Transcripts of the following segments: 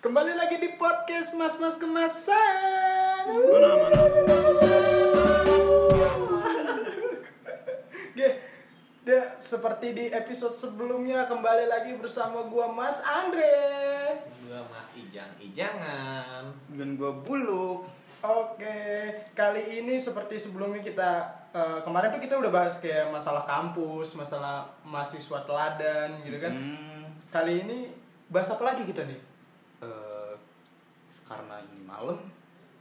Kembali lagi di podcast Mas Mas Kemasan. Oke, seperti di episode sebelumnya kembali lagi bersama gua Mas Andre. Gua Mas Ijang Ijangan. dan gua buluk Oke, kali ini seperti sebelumnya kita eh, kemarin tuh kita udah bahas kayak masalah kampus, masalah mahasiswa teladan gitu kan. Hmm, Kali ini bahas apa lagi kita nih? Karena ini malam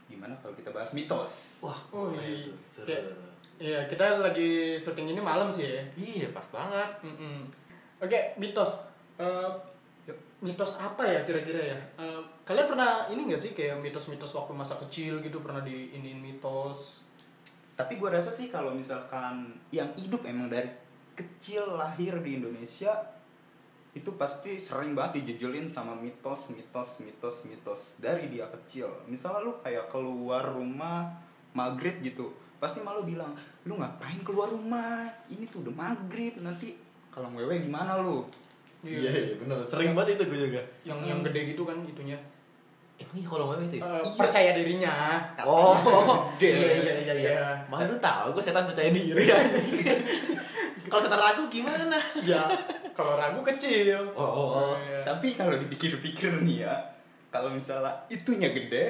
gimana kalau kita bahas mitos Wah, Oh, boleh iya. Seru. Kayak- Iya, kita lagi syuting ini malam sih ya. Iya, pas banget. Mm-mm. Oke, mitos. Eh, mitos apa ya kira-kira ya? Eh, kalian pernah ini gak sih kayak mitos-mitos waktu masa kecil gitu pernah di iniin mitos? tapi gua rasa sih kalau misalkan yang hidup emang dari kecil lahir di Indonesia itu pasti sering banget dijejelin sama mitos mitos mitos mitos dari dia kecil misalnya lu kayak keluar rumah maghrib gitu pasti malu bilang lu ngapain keluar rumah ini tuh udah maghrib nanti kalau ngewe gimana lu Iya, iya, benar. Sering banget itu gue juga. Yang yang gede gitu kan itunya. Ini kalau wewe itu ya? Eh, percaya dirinya. Oh, Gede. iya iya iya iya. Iya. Mana lu tahu gue setan percaya diri. kalau setan ragu gimana? Ya, kalau ragu kecil. Oh, oh, oh. Iya. Tapi kalau dipikir-pikir nih ya, kalau misalnya itunya gede,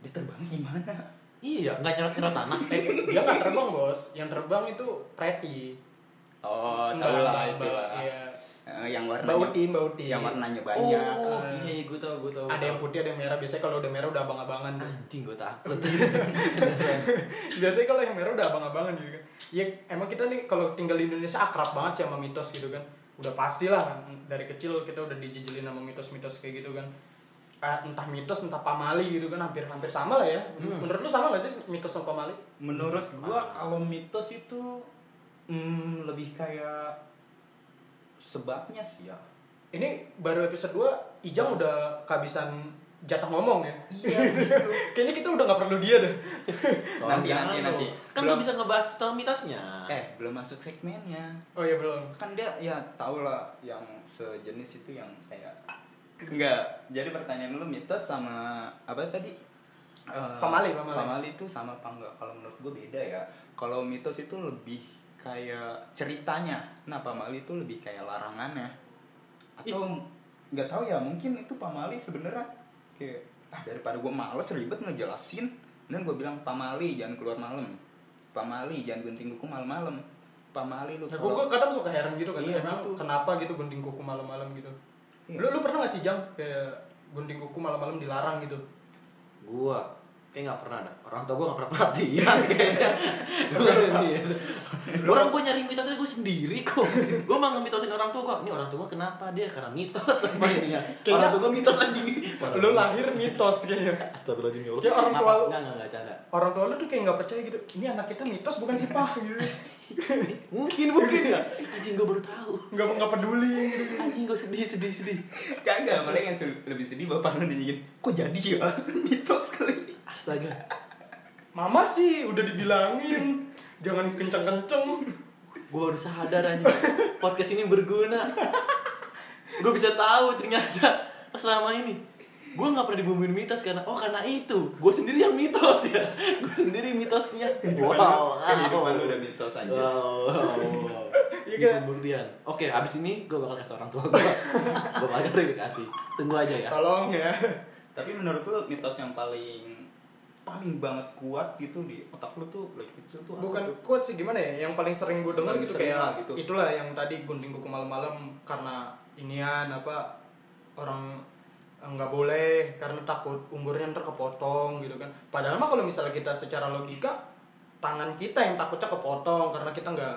dia terbang gimana? Iya, nggak nyerot nyerot tanah. Eh, dia nggak terbang bos, yang terbang itu Pretty. Oh, tahu lah itu lah. Iya. Eh, yang warnanya Mbak Uti, Mbak Uti. yang warnanya banyak. Oh, Eh. iya, gue tahu, gue tahu. Ada yang putih, ada yang merah. Biasanya kalau udah merah udah abang-abangan. tuh. Anjing, gue takut. Biasanya kalau yang merah udah abang-abangan gitu kan. Ya emang kita nih kalau tinggal di Indonesia akrab banget sih sama mitos gitu kan. Udah pastilah kan. dari kecil kita udah dijejelin sama mitos-mitos kayak gitu kan. Ah, entah mitos entah pamali gitu kan hampir-hampir sama lah ya. Hmm. Menurut lu sama gak sih mitos sama pamali? Menurut gua kalau mitos itu hmm, lebih kayak sebabnya sih ya. Ini baru episode 2 Ijang udah kehabisan jatah ngomong ya. Iya. gitu. Kayaknya kita udah gak perlu dia deh. Nanti, Jangan nanti, lu. nanti. Kan Belum. gue bisa ngebahas soal mitosnya. eh, belum masuk segmennya. Oh iya belum. Kan dia ya tau lah yang sejenis itu yang kayak enggak. Jadi pertanyaan lu mitos sama apa tadi? Eh, Pamali, pamali. Pamali itu sama apa enggak? Kalau menurut gue beda ya. Kalau mitos itu lebih kayak ceritanya. Nah, pamali itu lebih kayak larangannya. Atau nggak tahu ya, mungkin itu pamali sebenarnya kayak ah daripada gue males ribet ngejelasin, dan gue bilang pamali jangan keluar malam. Pamali jangan gunting kuku malam-malam. Pamali lu kalau- gue kadang suka heran gitu kan, Iya, emang gitu. kenapa gitu gunting kuku malam-malam gitu. Iya. Lu lu pernah gak sih Jang kayak gunting kuku malam-malam dilarang gitu? Gua kayak nggak pernah ada. Orang tua gua nggak pernah perhatian kayaknya. Nggak orang gua nyari mitosnya gua sendiri kok. Gua mah ngemitosin orang tua gua. Ini orang tua gua kenapa dia karena mitos apa ini ya? Kayaknya- Orang tua gua mitos anjing. Lu lahir mitos kayaknya. Astagfirullahaladzim ya Allah. Kayak orang tua lu- Enggak, enggak, enggak, canda. Orang tua lu tuh kayak nggak percaya gitu. Ini anak kita mitos bukan sih Pak gitu. Mungkin, mungkin ya. Anjing gua baru tahu. Nggak nggak peduli. Anjing gua sedih, sedih, sedih. Kagak, malah yang lebih sedih bapak lu nanyain, kok jadi ya? Mitos kali. Astaga. Mama sih udah dibilangin jangan kenceng-kenceng. Gua baru sadar anjing. Podcast ini berguna. Gua bisa tahu ternyata selama ini gue nggak pernah dibumbuin mitos karena oh karena itu gue sendiri yang mitos ya gue sendiri mitosnya wow Kehidupan lu udah mitos aja. wow, wow. Iya, Di kan? pembuktian oke abis ini gue bakal kasih orang tua gue gue bakal verifikasi tunggu aja ya Tolong ya. Tapi menurut lu mitos yang paling paling banget kuat gitu di otak lu tuh lagi kecil tuh Bukan tuh? quote sih gimana ya? Yang paling sering gue Paling gitu kayak lah gitu. itulah yang tadi gunting kuku malam-malam karena inian apa orang nggak boleh karena takut umurnya ntar kepotong gitu kan. Padahal mah kalau misalnya kita secara logika tangan kita yang takutnya kepotong karena kita nggak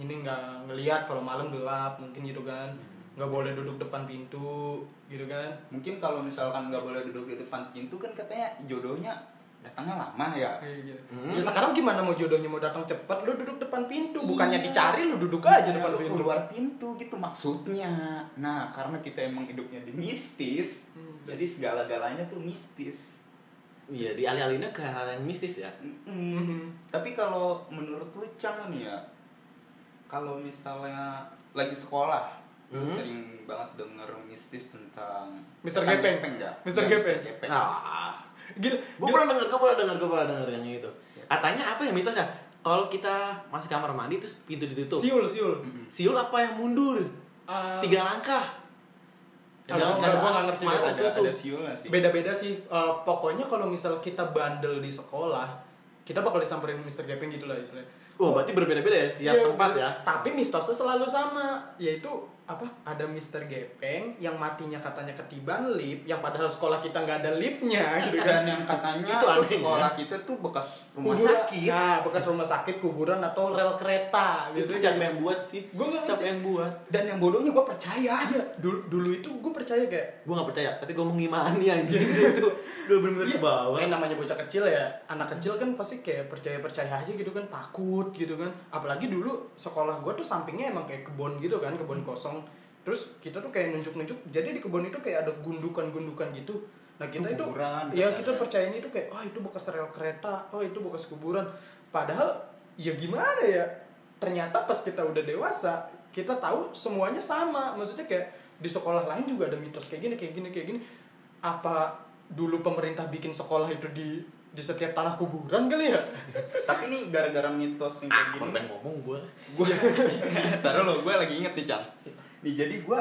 ini nggak ngelihat kalau malam gelap mungkin gitu kan nggak boleh duduk depan pintu gitu kan Mungkin kalau misalkan nggak boleh duduk di depan pintu kan katanya jodohnya datangnya lama ya. Kayak gitu. Hmm. Ya sekarang gimana mau jodohnya mau datang cepet lu duduk depan pintu bukannya Iya. dicari lu duduk aja depan Lu pintu keluar pintu gitu maksudnya. Nah, karena kita emang hidupnya di mistis, Hmm. jadi segala-galanya tuh mistis. iya dialih-alihinnya ke hal yang mistis ya Mm-mm. Mhm. Tapi kalau menurut lu Cang nih ya, kalau misalnya lagi sekolah, lu Hmm. sering banget denger mistis tentang Mr. tentang Gepeng. enggak? Gepeng. Gepeng. Ah, Gila, gue gila. pernah denger, gue pernah denger, gue pernah denger yang itu. Katanya apa ya mitosnya? Kalau kita masuk kamar mandi terus pintu ditutup. Siul, siul. Siul apa yang mundur? Ah, Tiga langkah. Ah, gua nggak ngerti ada tuh? ada siulnya sih. beda-beda sih Eh, pokoknya kalau misal kita bandel di sekolah kita bakal disamperin Mr. Gepeng gitu lah istilahnya Oh, berarti berbeda-beda ya setiap Iya, tempat ya. tapi mistosnya selalu sama yaitu apa ada Mr. Gepeng yang matinya katanya ketiban lift yang padahal sekolah kita nggak ada liftnya gitu kan Dan yang katanya Itu tuh sekolah kita tuh bekas rumah Kuburan- sakit. nah bekas rumah sakit kuburan atau rel kereta Itu gitu siapa yang buat sih? Gua nggak siapa yang buat? Dan yang bodohnya gue percaya. Iya, dulu, dulu itu gue percaya kayak Gue gak percaya, tapi gue mengimani anjing sih itu Gue bener-bener ke bawah Kayak namanya bocah kecil ya, anak kecil kan pasti kayak percaya-percaya aja gitu kan, takut gitu kan. Apalagi dulu sekolah gue tuh sampingnya emang kayak kebun gitu kan, kebun kosong. Terus kita tuh kayak nunjuk-nunjuk, jadi di kebun itu kayak ada gundukan-gundukan gitu. Nah kita Itu itu, kuburan, ya katanya. kita percayanya itu kayak, oh itu bekas rel kereta, oh itu bekas kuburan. Padahal ya gimana ya, ternyata pas kita udah dewasa, kita tahu semuanya sama. Maksudnya kayak di sekolah lain juga ada mitos kayak gini, kayak gini, kayak gini. Apa dulu pemerintah bikin sekolah itu di di setiap tanah kuburan kali ya? Tapi nih gara-gara mitos yang kayak gini. Apa yang ngomong gue? gue taruh lo gue lagi inget nih cang nih jadi gue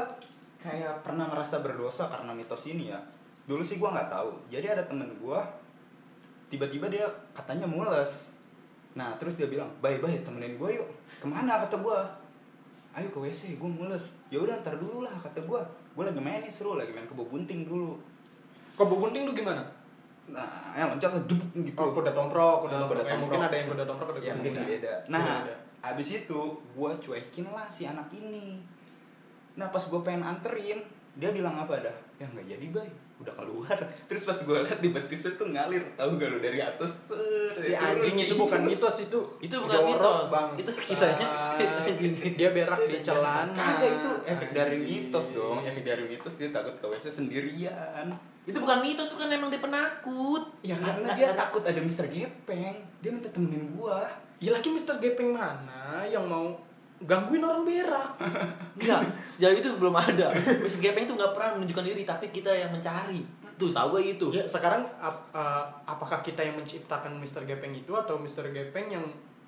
kayak pernah ngerasa berdosa karena mitos ini ya. Dulu sih gue nggak tahu. Jadi ada temen gue tiba-tiba dia katanya mules. Nah terus dia bilang bye bye temenin gue yuk. Ke mana? kata gue ayo ke wc gue mules. Ya udah ntar dulu lah kata gue gue lagi main nih seru. Lagi main kebo bunting dulu. Kok bunting tuh gimana? nah yang loncat debuk gitu. Oh, kuda tomprok, kuda Ah, tomprok. kuda Eh, mungkin ada yang kuda tomprok, ada ya kuda mungkin beda. Nah abis itu gue cuekin lah si anak ini nah pas gue pengen anterin dia bilang apa dah? Ya nggak jadi bay. Udah keluar. Terus pas gue liat di betisnya tuh ngalir. Tahu gak lu dari atas? Si anjing itu bukan mitos itu Itu bukan jorok, mitos. bang Itu kisahnya. dia berak di celana kagak itu efek dari mitos dong. Efek dari mitos dia takut ke wc sendirian. Itu bukan mitos, itu kan emang dia penakut. Ya karena dia takut ada Mister Gepeng. Dia minta temenin gua. Ya lagi Mr. Gepeng mana yang mau gangguin orang berak Enggak, sejauh itu belum ada Mr. Gepeng itu gak pernah menunjukkan diri, tapi kita yang mencari Tuh, tahu gue itu ya sekarang ap- uh, apakah kita yang menciptakan Mr. Gepeng itu atau Mr. Gepeng yang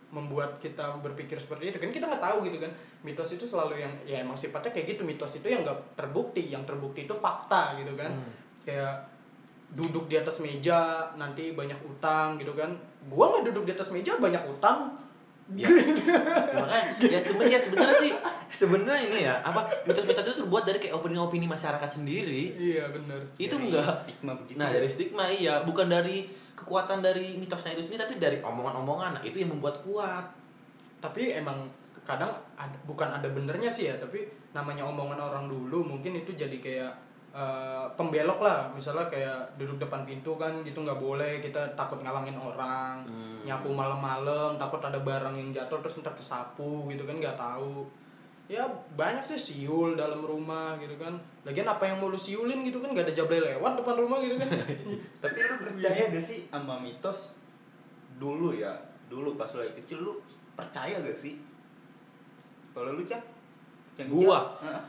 membuat kita berpikir seperti itu kan kita nggak tahu gitu kan mitos itu selalu yang ya emang sifatnya kayak gitu mitos itu yang nggak terbukti yang terbukti itu fakta gitu kan Hmm. kayak duduk di atas meja nanti banyak utang gitu kan gua nggak duduk di atas meja banyak utang Ya, ya makanya ya sebenarnya sebenarnya sih sebenarnya ini ya apa mitos-mitos itu terbuat dari kayak opini-opini masyarakat sendiri. Iya bener. Itu Dari enggak. stigma begitu nah ya. dari stigma iya. Bukan dari kekuatan dari mitosnya itu sendiri tapi dari omongan-omongan. Nah itu yang membuat kuat. Tapi emang kadang ada, bukan ada benernya sih ya tapi namanya omongan orang dulu mungkin itu jadi kayak eh, pembelok lah misalnya kayak duduk depan pintu kan gitu nggak boleh kita takut ngalangin orang Hmm. nyapu malam-malam takut ada barang yang jatuh terus ntar kesapu gitu kan nggak tahu ya banyak sih siul dalam rumah gitu kan lagian apa yang mau lu siulin gitu kan nggak ada jablay lewat depan rumah gitu kan Tapi lu percaya gak sih sama mitos dulu ya? Dulu pas lu lagi kecil lu percaya gak sih? Kalau lu cak? Gua? Heeh.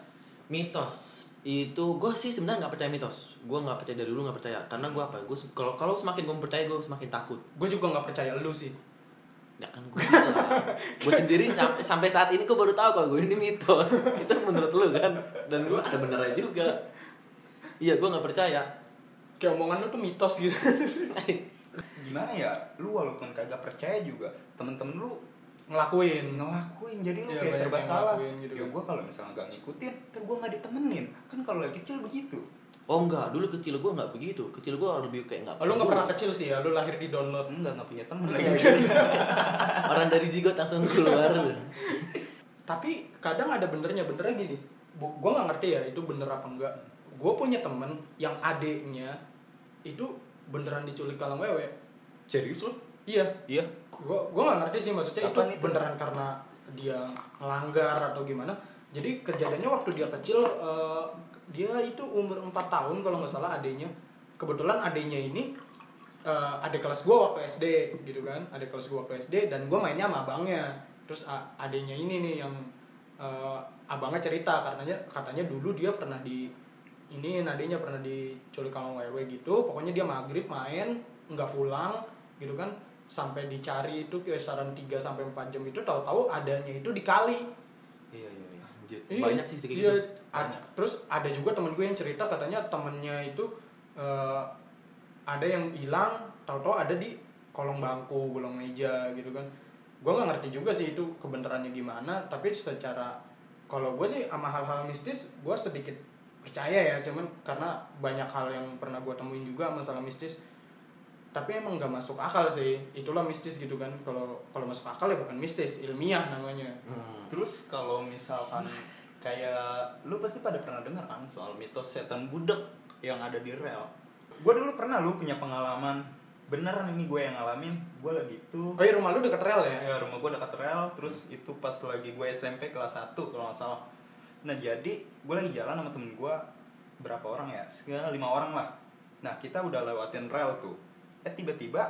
mitos itu gue sih sebenarnya nggak percaya mitos. Gue nggak percaya dari dulu nggak percaya. Karena gue apa gue kalau kalau semakin gue percaya gue semakin takut. Gue juga nggak percaya lu sih. Ya kan gue gue sendiri sampai sampai saat ini gue baru tahu kalau gue ini mitos. Itu menurut lu kan? Dan gue ada benernya juga. Iya gue nggak percaya. Kayak omongan lu tuh mitos gitu. Gimana ya? Lu walaupun kagak percaya juga temen-temen lu ngelakuin. Ngelakuin jadi lu Iya, kayak serba salah. ngelakuin gitu ya kan. gua kalau misalnya nggak ngikutin ntar gua nggak ditemenin. Kan kalau lagi kecil begitu. Oh enggak dulu kecil gue nggak begitu. Kecil gue lebih kayak nggak Oh, lu nggak pernah kecil sih ya, lu lahir di download. enggak nggak punya temen. Lagi orang dari zigot langsung keluar. Tapi kadang ada benernya, benernya gini. Gua nggak ngerti ya itu bener apa enggak. Gue punya temen yang adeknya itu beneran diculik kalang wewe. serius lu Iya, iya gua gua nggak ngerti sih maksudnya Kapan itu itu? beneran karena dia ngelanggar atau gimana. Jadi kejadiannya waktu dia kecil eh, dia itu umur 4 tahun kalau nggak salah adeknya. Kebetulan adeknya ini eh, adik kelas gua waktu SD gitu kan. Adik kelas gua waktu SD dan gua mainnya sama abangnya. Terus a- adeknya ini nih yang eh, abangnya cerita katanya katanya dulu dia pernah di ini nadinya pernah diculik sama wewe gitu pokoknya dia maghrib main nggak pulang gitu kan sampai dicari itu kisaran 3 sampai 4 jam itu tahu-tahu adanya itu di kali iya iya iya Iya, banyak sih kayak iya, gitu ada. Terus ada juga temen gue yang cerita katanya temennya itu eh, ada yang hilang, tahu-tahu ada di kolong bangku, kolong meja gitu kan. Gue nggak ngerti juga sih itu kebenarannya gimana, tapi secara kalau gue sih sama hal-hal mistis gue sedikit percaya ya, cuman karena banyak hal yang pernah gue temuin juga masalah mistis. Tapi emang nggak masuk akal sih, itulah mistis gitu kan. Kalau kalau masuk akal ya bukan mistis, ilmiah namanya. Hmm. Terus kalau misalkan kayak lu pasti pada pernah dengar kan soal mitos setan budek yang ada di rel. Gue dulu pernah lu punya pengalaman beneran ini gue yang ngalamin. Gue lagi itu Oh iya rumah lu deket rel ya? ya rumah gue dekat rel terus itu pas lagi gue SMP kelas 1 kalau nggak salah. Nah jadi gue lagi jalan sama temen gue berapa orang ya? Sekitar lima orang lah. Nah kita udah lewatin rel tuh. Eh tiba-tiba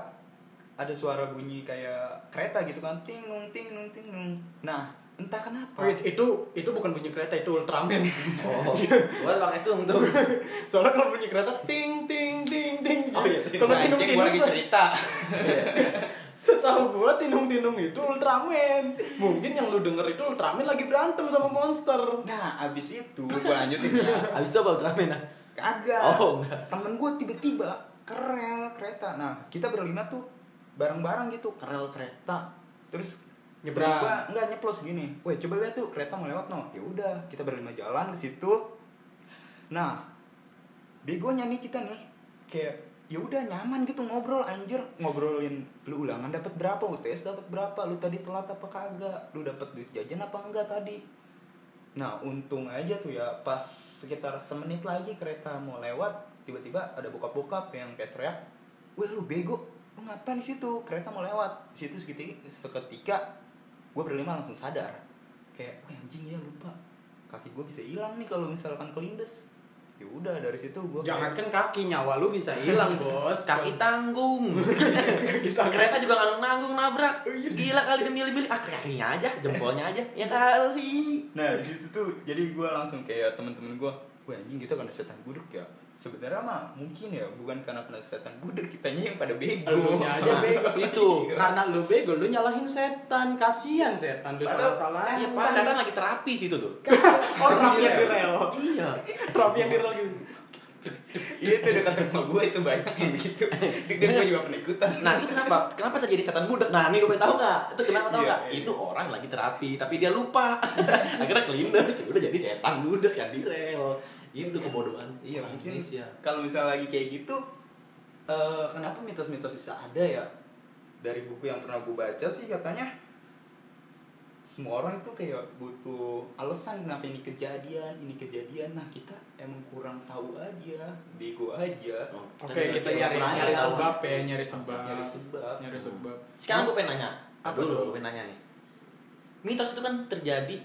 ada suara bunyi kayak kereta gitu kan ting nung ting nung ting nung. Nah entah kenapa. Oh, itu itu bukan bunyi kereta itu Ultraman. oh gua bang Estung tuh Soalnya kalau bunyi kereta ting ting ting ting. Oh, iya, ting. Kalau Nah, tinung tinung gua lagi cerita. Setahu gua tinung tinung itu Ultraman. Mungkin yang lu denger itu Ultraman lagi berantem sama monster. Nah, abis itu gue lanjutin ya. habis itu apa Ultraman ah? Kagak. Oh, enggak. Temen gue tiba-tiba kerel kereta. Nah, kita berlima tuh bareng-bareng gitu kerel kereta. Terus Nyebrang. Gua enggak nyeplos gini. Weh, coba lihat tuh kereta mau lewat no. Ya udah, kita berlima jalan ke situ. Nah, begonya nih kita nih kayak ya udah nyaman gitu ngobrol anjir ngobrolin lu ulangan dapat berapa UTS dapat berapa lu tadi telat apa kagak lu dapat duit jajan apa enggak tadi nah untung aja tuh ya pas sekitar semenit lagi kereta mau lewat tiba-tiba ada bokap-bokap yang kayak teriak weh lu bego lu ngapain di situ? Kereta mau lewat. Di situ seketika, seketika gue berlima langsung sadar kayak wah anjing ya lupa. Kaki gue bisa hilang nih kalau misalkan kelindes. Ya udah dari situ gue Jangankan kaki nyawa lu bisa hilang, Bos. kaki tanggung. Kereta juga nggak nanggung nabrak. Gila kali demi milih ah kakinya aja jempolnya aja. Ya kali. Nah di situ tuh jadi gue langsung kayak temen-temen gue, wah anjing kita kena setan budek ya. Sebenarnya mah mungkin ya bukan karena kena setan budek kitanya yang pada bego. Elunya aja bego. itu. Karena lu bego, lu nyalahin setan. Kasihan setan lu salah-salahin. Iya, Pak, setan lagi terapi situ tuh. Oh, terapi yang di rel. Iya. Terapi yang di rel gitu. Iya itu dekat rumah gue itu banyak yang begitu. Dan gue juga pernah ikutan. Nah, itu kenapa? Kenapa terjadi setan budak? Nah, ini gue pengen tahu nggak? Itu kenapa tahu Iya, nggak? iya. Itu orang lagi terapi, tapi dia lupa. Akhirnya kelindes, udah jadi setan budak yang di Itu kebodohan. Iya orang mungkin Indonesia. kalau misalnya lagi kayak gitu, eh, kenapa mitos-mitos bisa ada ya? Dari buku yang pernah gue baca sih katanya semua orang itu kayak butuh alasan kenapa ini kejadian, ini kejadian. Nah kita emang kurang tahu aja, bego aja. Oh, Oke, kita juga nyari nyari sebab ya, nyari sebab. Nyari sebab. Nyari sebab. Sekarang gue pengen nanya. Apa dulu? Gue pengen nanya nih. Mitos itu kan terjadi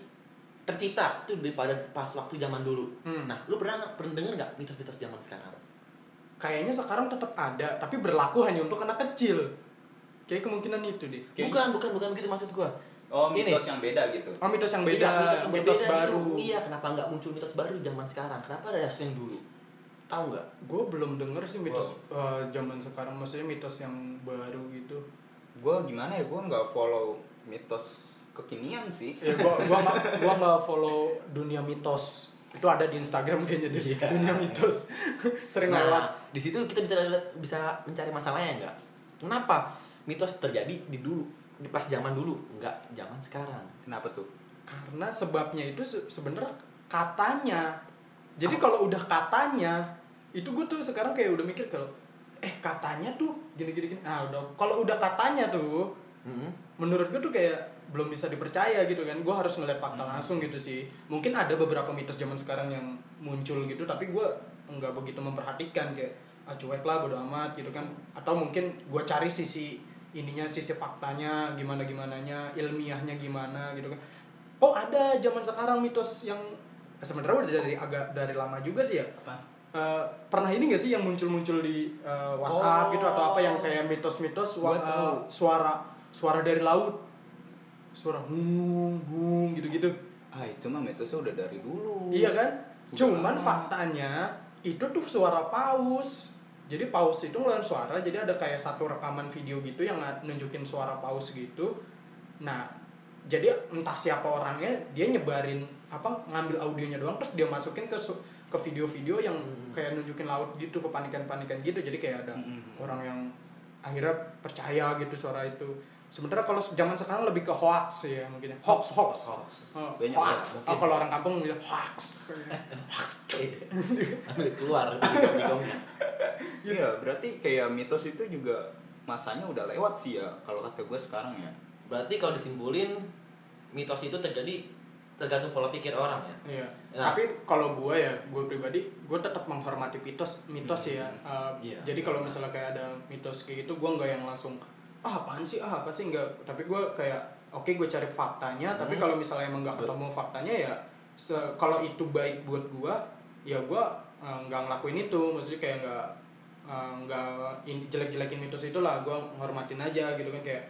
tercipta tuh daripada pas waktu zaman dulu. Hmm. Nah, lu pernah pernah denger nggak mitos-mitos zaman sekarang? Kayaknya sekarang tetap ada, tapi berlaku hanya untuk anak kecil. Kayak kemungkinan itu deh. Kayak- Bukan, bukan, bukan begitu maksud gua. Oh Ini. mitos yang beda gitu. Oh, mitos yang beda, Iya, mitos yang mitos berbeda baru. Gitu. Iya, kenapa nggak muncul mitos baru zaman sekarang? Kenapa ada yang dulu? Tahu nggak? Gue belum denger sih mitos eh, zaman sekarang, maksudnya mitos yang baru gitu. Gue gimana ya? Gue nggak follow mitos kekinian sih. Ya gua gua nggak gua nggak follow dunia mitos. Itu ada di Instagram kayaknya deh. Dunia mitos. Sering lewat. Nah, di situ kita bisa lihat- bisa mencari masalahnya nggak? Kenapa mitos terjadi di dulu, di pas zaman dulu, nggak zaman sekarang? Kenapa tuh? Karena sebabnya itu se- sebenarnya katanya. Jadi kalau udah katanya, itu gue tuh sekarang kayak udah mikir kalau eh katanya tuh gini gini gini. Nah, udah kalau udah katanya tuh Mm-mm. menurut gue tuh kayak belum bisa dipercaya gitu kan gue harus ngeliat fakta Hmm. langsung gitu sih mungkin ada beberapa mitos zaman sekarang yang muncul gitu tapi gue nggak begitu memperhatikan kayak ah cuek lah bodo amat gitu kan atau mungkin gue cari sisi ininya sisi faktanya gimana gimananya ilmiahnya gimana gitu kan oh ada zaman sekarang mitos yang sebenarnya udah dari agak dari lama juga sih ya Apa? Eh, pernah ini gak sih yang muncul-muncul di eh, WhatsApp Oh. gitu atau apa yang kayak mitos-mitos eh, suara suara dari laut suara hung hung gitu-gitu ah itu mah mitosnya udah dari dulu Iya kan? Udah Cuman lama. faktanya itu tuh suara paus. Jadi paus itu ngeluarin suara, jadi ada kayak satu rekaman video gitu yang nunjukin suara paus gitu. Nah, jadi entah siapa orangnya, dia nyebarin apa ngambil audionya doang terus dia masukin ke ke video-video yang Hmm. kayak nunjukin laut gitu kepanikan-panikan gitu. Jadi kayak ada Mm-mm. orang yang akhirnya percaya gitu suara itu. Sementara kalau zaman sekarang lebih ke hoax ya mungkin. ya. Hoax, hoax. Hoax. Oh, Banyak hoax. hoax. Oh, kalau orang kampung bilang hoax. hoax. Ambil keluar bigong-bigongnya. Iya, berarti kayak mitos itu juga masanya udah lewat sih ya kalau kata gue sekarang ya. Berarti kalau disimpulin mitos itu terjadi tergantung pola pikir orang ya. Iya. Nah. Tapi kalau gue ya, gue pribadi, gue tetap menghormati mitos, mitos ya. Uh, Iya. Jadi kalau misalnya kayak ada mitos kayak gitu, gue nggak yang langsung ah apaan sih, ah apa sih nggak. Tapi gue kayak oke gue cari faktanya. Tapi Hmm. kalau misalnya emang nggak ketemu faktanya ya, kalau itu baik buat gue, ya gue uh, nggak ngelakuin itu. Maksudnya kayak nggak uh, nggak in- jelek-jelekin mitos itu lah. Gue menghormatin aja gitu kan kayak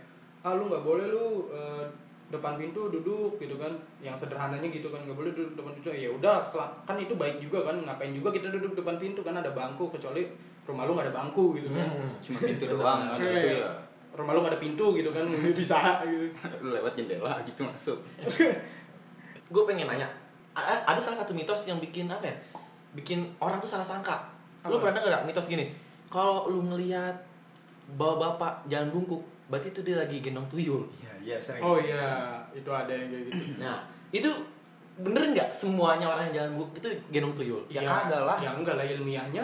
ah lu nggak boleh lu uh, depan pintu duduk gitu kan yang sederhananya gitu kan nggak boleh duduk depan pintu ya udah kan itu baik juga kan ngapain juga kita duduk depan pintu kan ada bangku kecuali rumah lu nggak ada bangku gitu kan Hmm. Cuma pintu doang kan Iya, itu ya. Rumah lu nggak ada pintu gitu kan bisa gitu Lu lewat jendela gitu masuk. Gue pengen nanya, ada salah satu mitos yang bikin apa ya? Bikin orang tuh salah sangka. Lu Apa? pernah denger gak mitos gini? Kalau lu ngelihat bawa bapak jalan bungkuk, berarti itu dia lagi gendong tuyul. Iya, iya sering. oh iya itu ada yang kayak gitu Nah, itu bener nggak semuanya orang yang jalan bungkuk itu gendong tuyul? Ya kagak lah. ya enggak lah ilmiahnya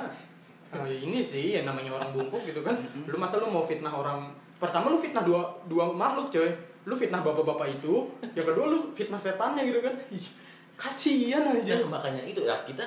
eh, ini sih yang namanya orang bungkuk gitu kan lu masa lu mau fitnah orang pertama lu fitnah dua dua makhluk coy lu fitnah bapak-bapak itu yang kedua lu fitnah setannya gitu kan Ih, kasihan aja Nah, makanya itu ya kita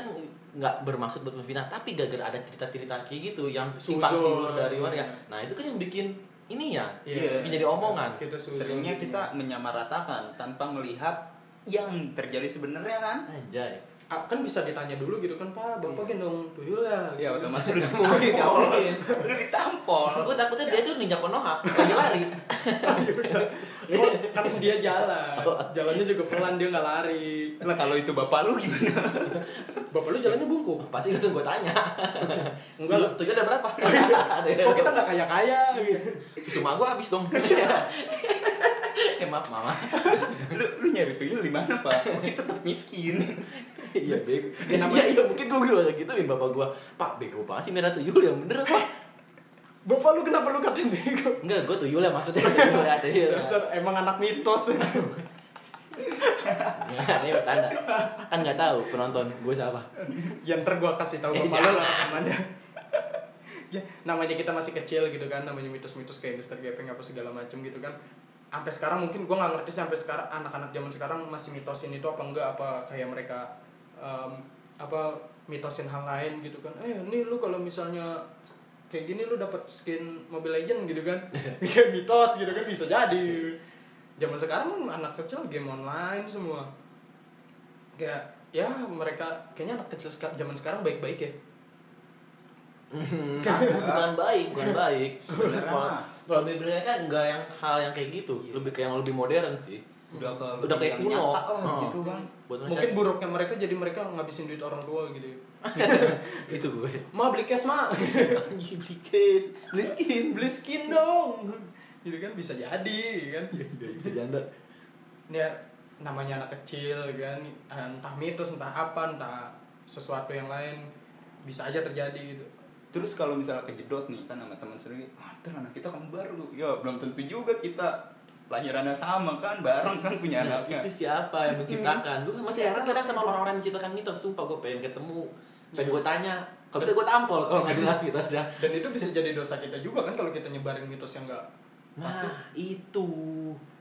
nggak bermaksud buat memfitnah, tapi gara-gara ada cerita-cerita kayak gitu yang simpang siur dari warga. Nah, itu kan yang bikin ini ya, Iya. bikin jadi omongan. kita Seringnya kita menyamaratakan tanpa melihat yang terjadi sebenarnya kan. Anjay. Kan bisa ditanya dulu gitu kan pak bapak gendong tuyul ya Ya otomatis udah Mungkin nggak mungkin. udah ditampol. Gue takutnya dia tuh ninja konoha, lagi lari. Iya, bisa Oh, kan dia jalan jalannya juga pelan dia nggak lari Lah kalau itu bapak lu gimana? bapak lu jalannya bungkuk Pasti itu gue tanya. Enggak lah. Tuh ada berapa? Ada kok kita nggak kaya kaya gitu mak gue habis dong. eh maaf mama. lu, lu nyari tuyul di mana pak? Oh, kita tetap miskin. Iya bego. Ya, namanya, iya mungkin gue bilang gituin bapak gue. Pak bego banget sih merah tuyul yang bener pak. bapak lu kenapa lu katain bego Enggak, gue tuyul ya maksudnya. Tuyul ya, tuyul. Dasar emang anak mitos ini bercanda. Kan nggak tahu penonton gue siapa. yang ntar gua kasih tahu Eh, bapak lu lah namanya ya, namanya kita masih kecil gitu kan namanya mitos-mitos kayak Mister Gepeng apa segala macem gitu kan sampai sekarang mungkin gua nggak ngerti sih sampai sekarang anak-anak zaman sekarang masih mitosin itu apa enggak apa kayak mereka em, apa mitosin hal lain gitu kan. Eh ini lu kalau misalnya kayak gini lu dapat skin Mobile Legend gitu kan. Kayak mitos gitu kan bisa jadi. Zaman sekarang anak kecil game online semua. Kayak ya mereka kayaknya anak kecil seka- zaman sekarang baik-baik ya. Bukan baik, bukan baik. Sebenarnya Kalau lebih mereka nggak yang hal yang kayak gitu, lebih kayak yang lebih modern sih. Udah ke Udah kayak kuno. lah Oh. gitu kan. Buat mereka mungkin sih. buruknya mereka jadi mereka ngabisin duit orang tua gitu ya itu gue. ma beli cash ma Anjing beli case, beli skin, beli skin dong gitu kan bisa jadi kan bisa janda. ya namanya anak kecil kan entah mitos entah apa entah sesuatu yang lain bisa aja terjadi gitu Terus kalau misalnya kejedot nih kan sama teman sendiri, ah anak kita kembar lu. Ya belum tentu juga kita lahirannya sama kan, bareng kan punya Nah, anaknya. itu siapa yang menciptakan? Gue masih heran kadang sama orang-orang yang menciptakan mitos. Sumpah gue pengen ketemu, pengen gue tanya. Kalau bisa gue tampol kalau nggak jelas mitosnya. dan itu bisa jadi dosa kita juga kan kalau kita nyebarin mitos yang enggak Nah, pasti itu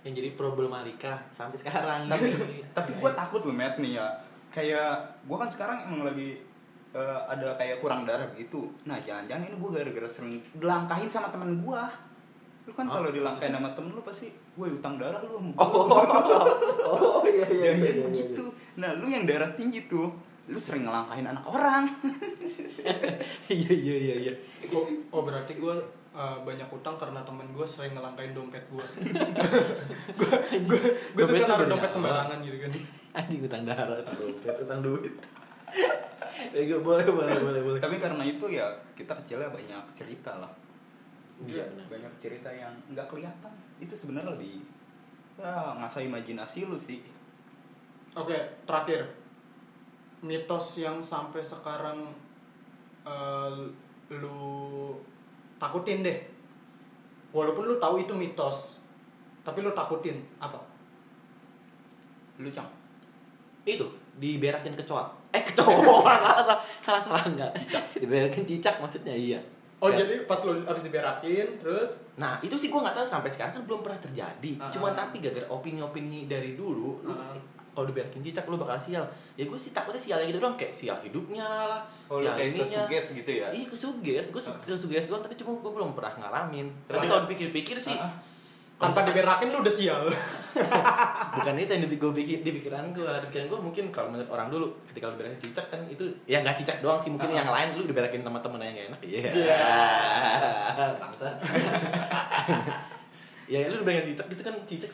yang jadi problematika sampai sekarang. tapi ini. tapi gue takut loh Matt nih ya kayak gue kan sekarang emang lagi eh, ada kayak kurang darah gitu nah jangan-jangan ini gue gara-gara sering dilangkahin sama teman gue lu kan kalau dilangkahin sama temen lu pasti gue utang darah lu sama Oh, gua." oh iya iya Jangan iya. iya, begitu nah lu yang darah tinggi tuh lu sering ngelangkahin anak orang. Iya iya iya iya. oh, oh berarti gue eh, banyak utang karena temen gue sering ngelangkain dompet gue gue gue gue suka naruh dompet sembarangan gitu kan. Anjing utang darah. Dompet utang duit. Boleh boleh boleh boleh. Tapi karena itu ya kita kecilnya banyak cerita lah Iya, Iya, benar. banyak cerita yang nggak kelihatan. Itu sebenarnya lebih ya ngasah imajinasi lu sih. Oke terakhir. Mitos yang sampai sekarang eh, lu takutin deh. Walaupun lu tahu itu mitos tapi lu takutin apa? Lu cang. Itu diberakin kecoa eh kecoa salah salah salah salah enggak. Diberakin cicak maksudnya iya oh Kayak- jadi pas lu abis diberakin terus Nah itu sih gue nggak tahu sampai sekarang kan belum pernah terjadi. Ah, Cuman ah. tapi gara-gara opini-opini dari dulu, lu Ah. kalau diberakin cicak lu bakal sial. Ya gue sih takutnya sialnya gitu doang kayak sial hidupnya lah, oh sial kayak ininya. kesuges gitu ya Iya kesuges, gue Ah. kesuges doang tapi cuma gue belum pernah ngalamin. Tapi Tapi- kalau dipikir-pikir sih, Ah, ah. Tanpa diberakin lu udah sial bukan itu yang gue pikir di pikiran gue. Di pikiran gue mungkin kalau menurut orang dulu ketika lu diberakin cicak kan itu ya nggak cicak doang sih mungkin Ah. yang lain lu diberakin teman-teman yang gak enak. Iya. Iya. Bangsa. ya lu diberakin cicak itu kan cicak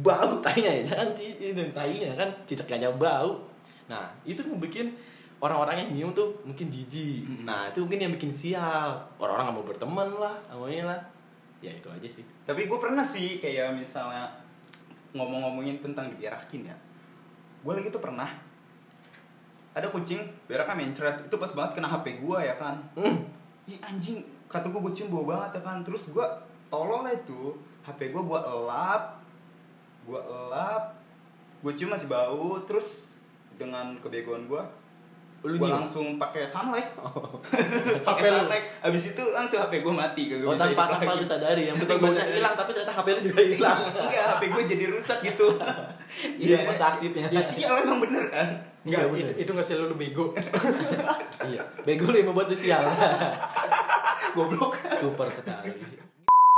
bau tainya ya jangan ci- itu tainya kan cicak aja bau. Nah itu bikin orang-orang yang nyium tuh mungkin jijik. Nah itu mungkin yang bikin sial. Orang-orang nggak mau berteman lah, namanya lah. Ya itu aja sih. tapi gue pernah sih kayak misalnya ngomong-ngomongin tentang diberakin ya. Gue lagi tuh pernah ada kucing beraknya mencret. Itu pas banget kena hp gue ya kan. Hmm. Ih anjing kata gue kucing bau banget ya kan. Terus gue tolol lah itu. Hp gue gue elap gue elap. Gue cium masih bau. Terus dengan kebegoan gue Lu gue nyium? langsung pakai sunlight HP pakai lu? sunlight abis itu langsung hp gue mati kagak Oh bisa tanpa hidup tanpa lagi. lu sadari yang penting gua sadari. hilang tapi ternyata HP lu juga hilang. enggak hp gue jadi rusak gitu Iya, masa aktifnya. ya sial emang bener kan Enggak, Iya, bener. itu, itu nggak sial lu bego iya. Bego lu yang membuat lu sial. goblok Super sekali.